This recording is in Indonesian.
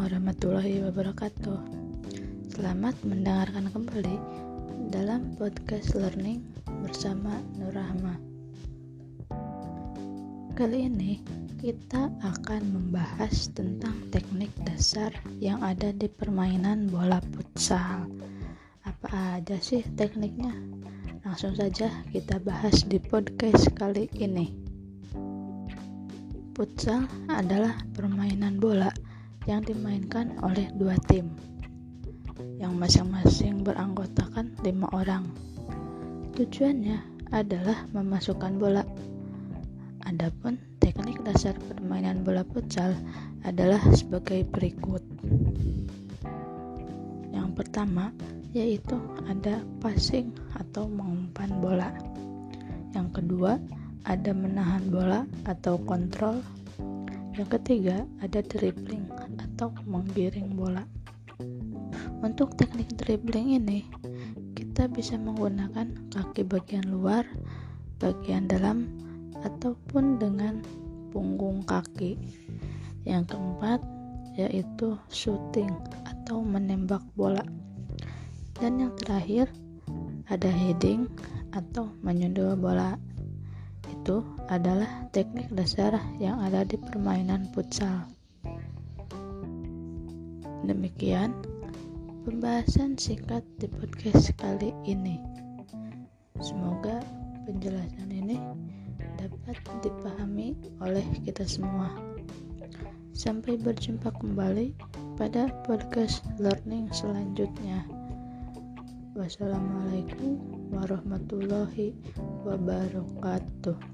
warahmatullahi wabarakatuh. Selamat mendengarkan kembali dalam podcast learning bersama Nur Rahma. Kali ini kita akan membahas tentang teknik dasar yang ada di permainan bola futsal. Apa aja sih tekniknya? Langsung saja kita bahas di podcast kali ini. Futsal adalah permainan bola yang dimainkan oleh dua tim yang masing-masing beranggotakan lima orang. Tujuannya adalah memasukkan bola. Adapun teknik dasar permainan bola futsal adalah sebagai berikut. Yang pertama yaitu ada passing atau mengumpan bola. Yang kedua ada menahan bola atau kontrol yang ketiga, ada dribbling atau menggiring bola. Untuk teknik dribbling ini, kita bisa menggunakan kaki bagian luar, bagian dalam, ataupun dengan punggung kaki. Yang keempat, yaitu shooting atau menembak bola. Dan yang terakhir, ada heading atau menyundul bola itu adalah teknik dasar yang ada di permainan futsal. Demikian pembahasan singkat di podcast kali ini. Semoga penjelasan ini dapat dipahami oleh kita semua. Sampai berjumpa kembali pada podcast learning selanjutnya. Wassalamualaikum warahmatullahi wabarakatuh.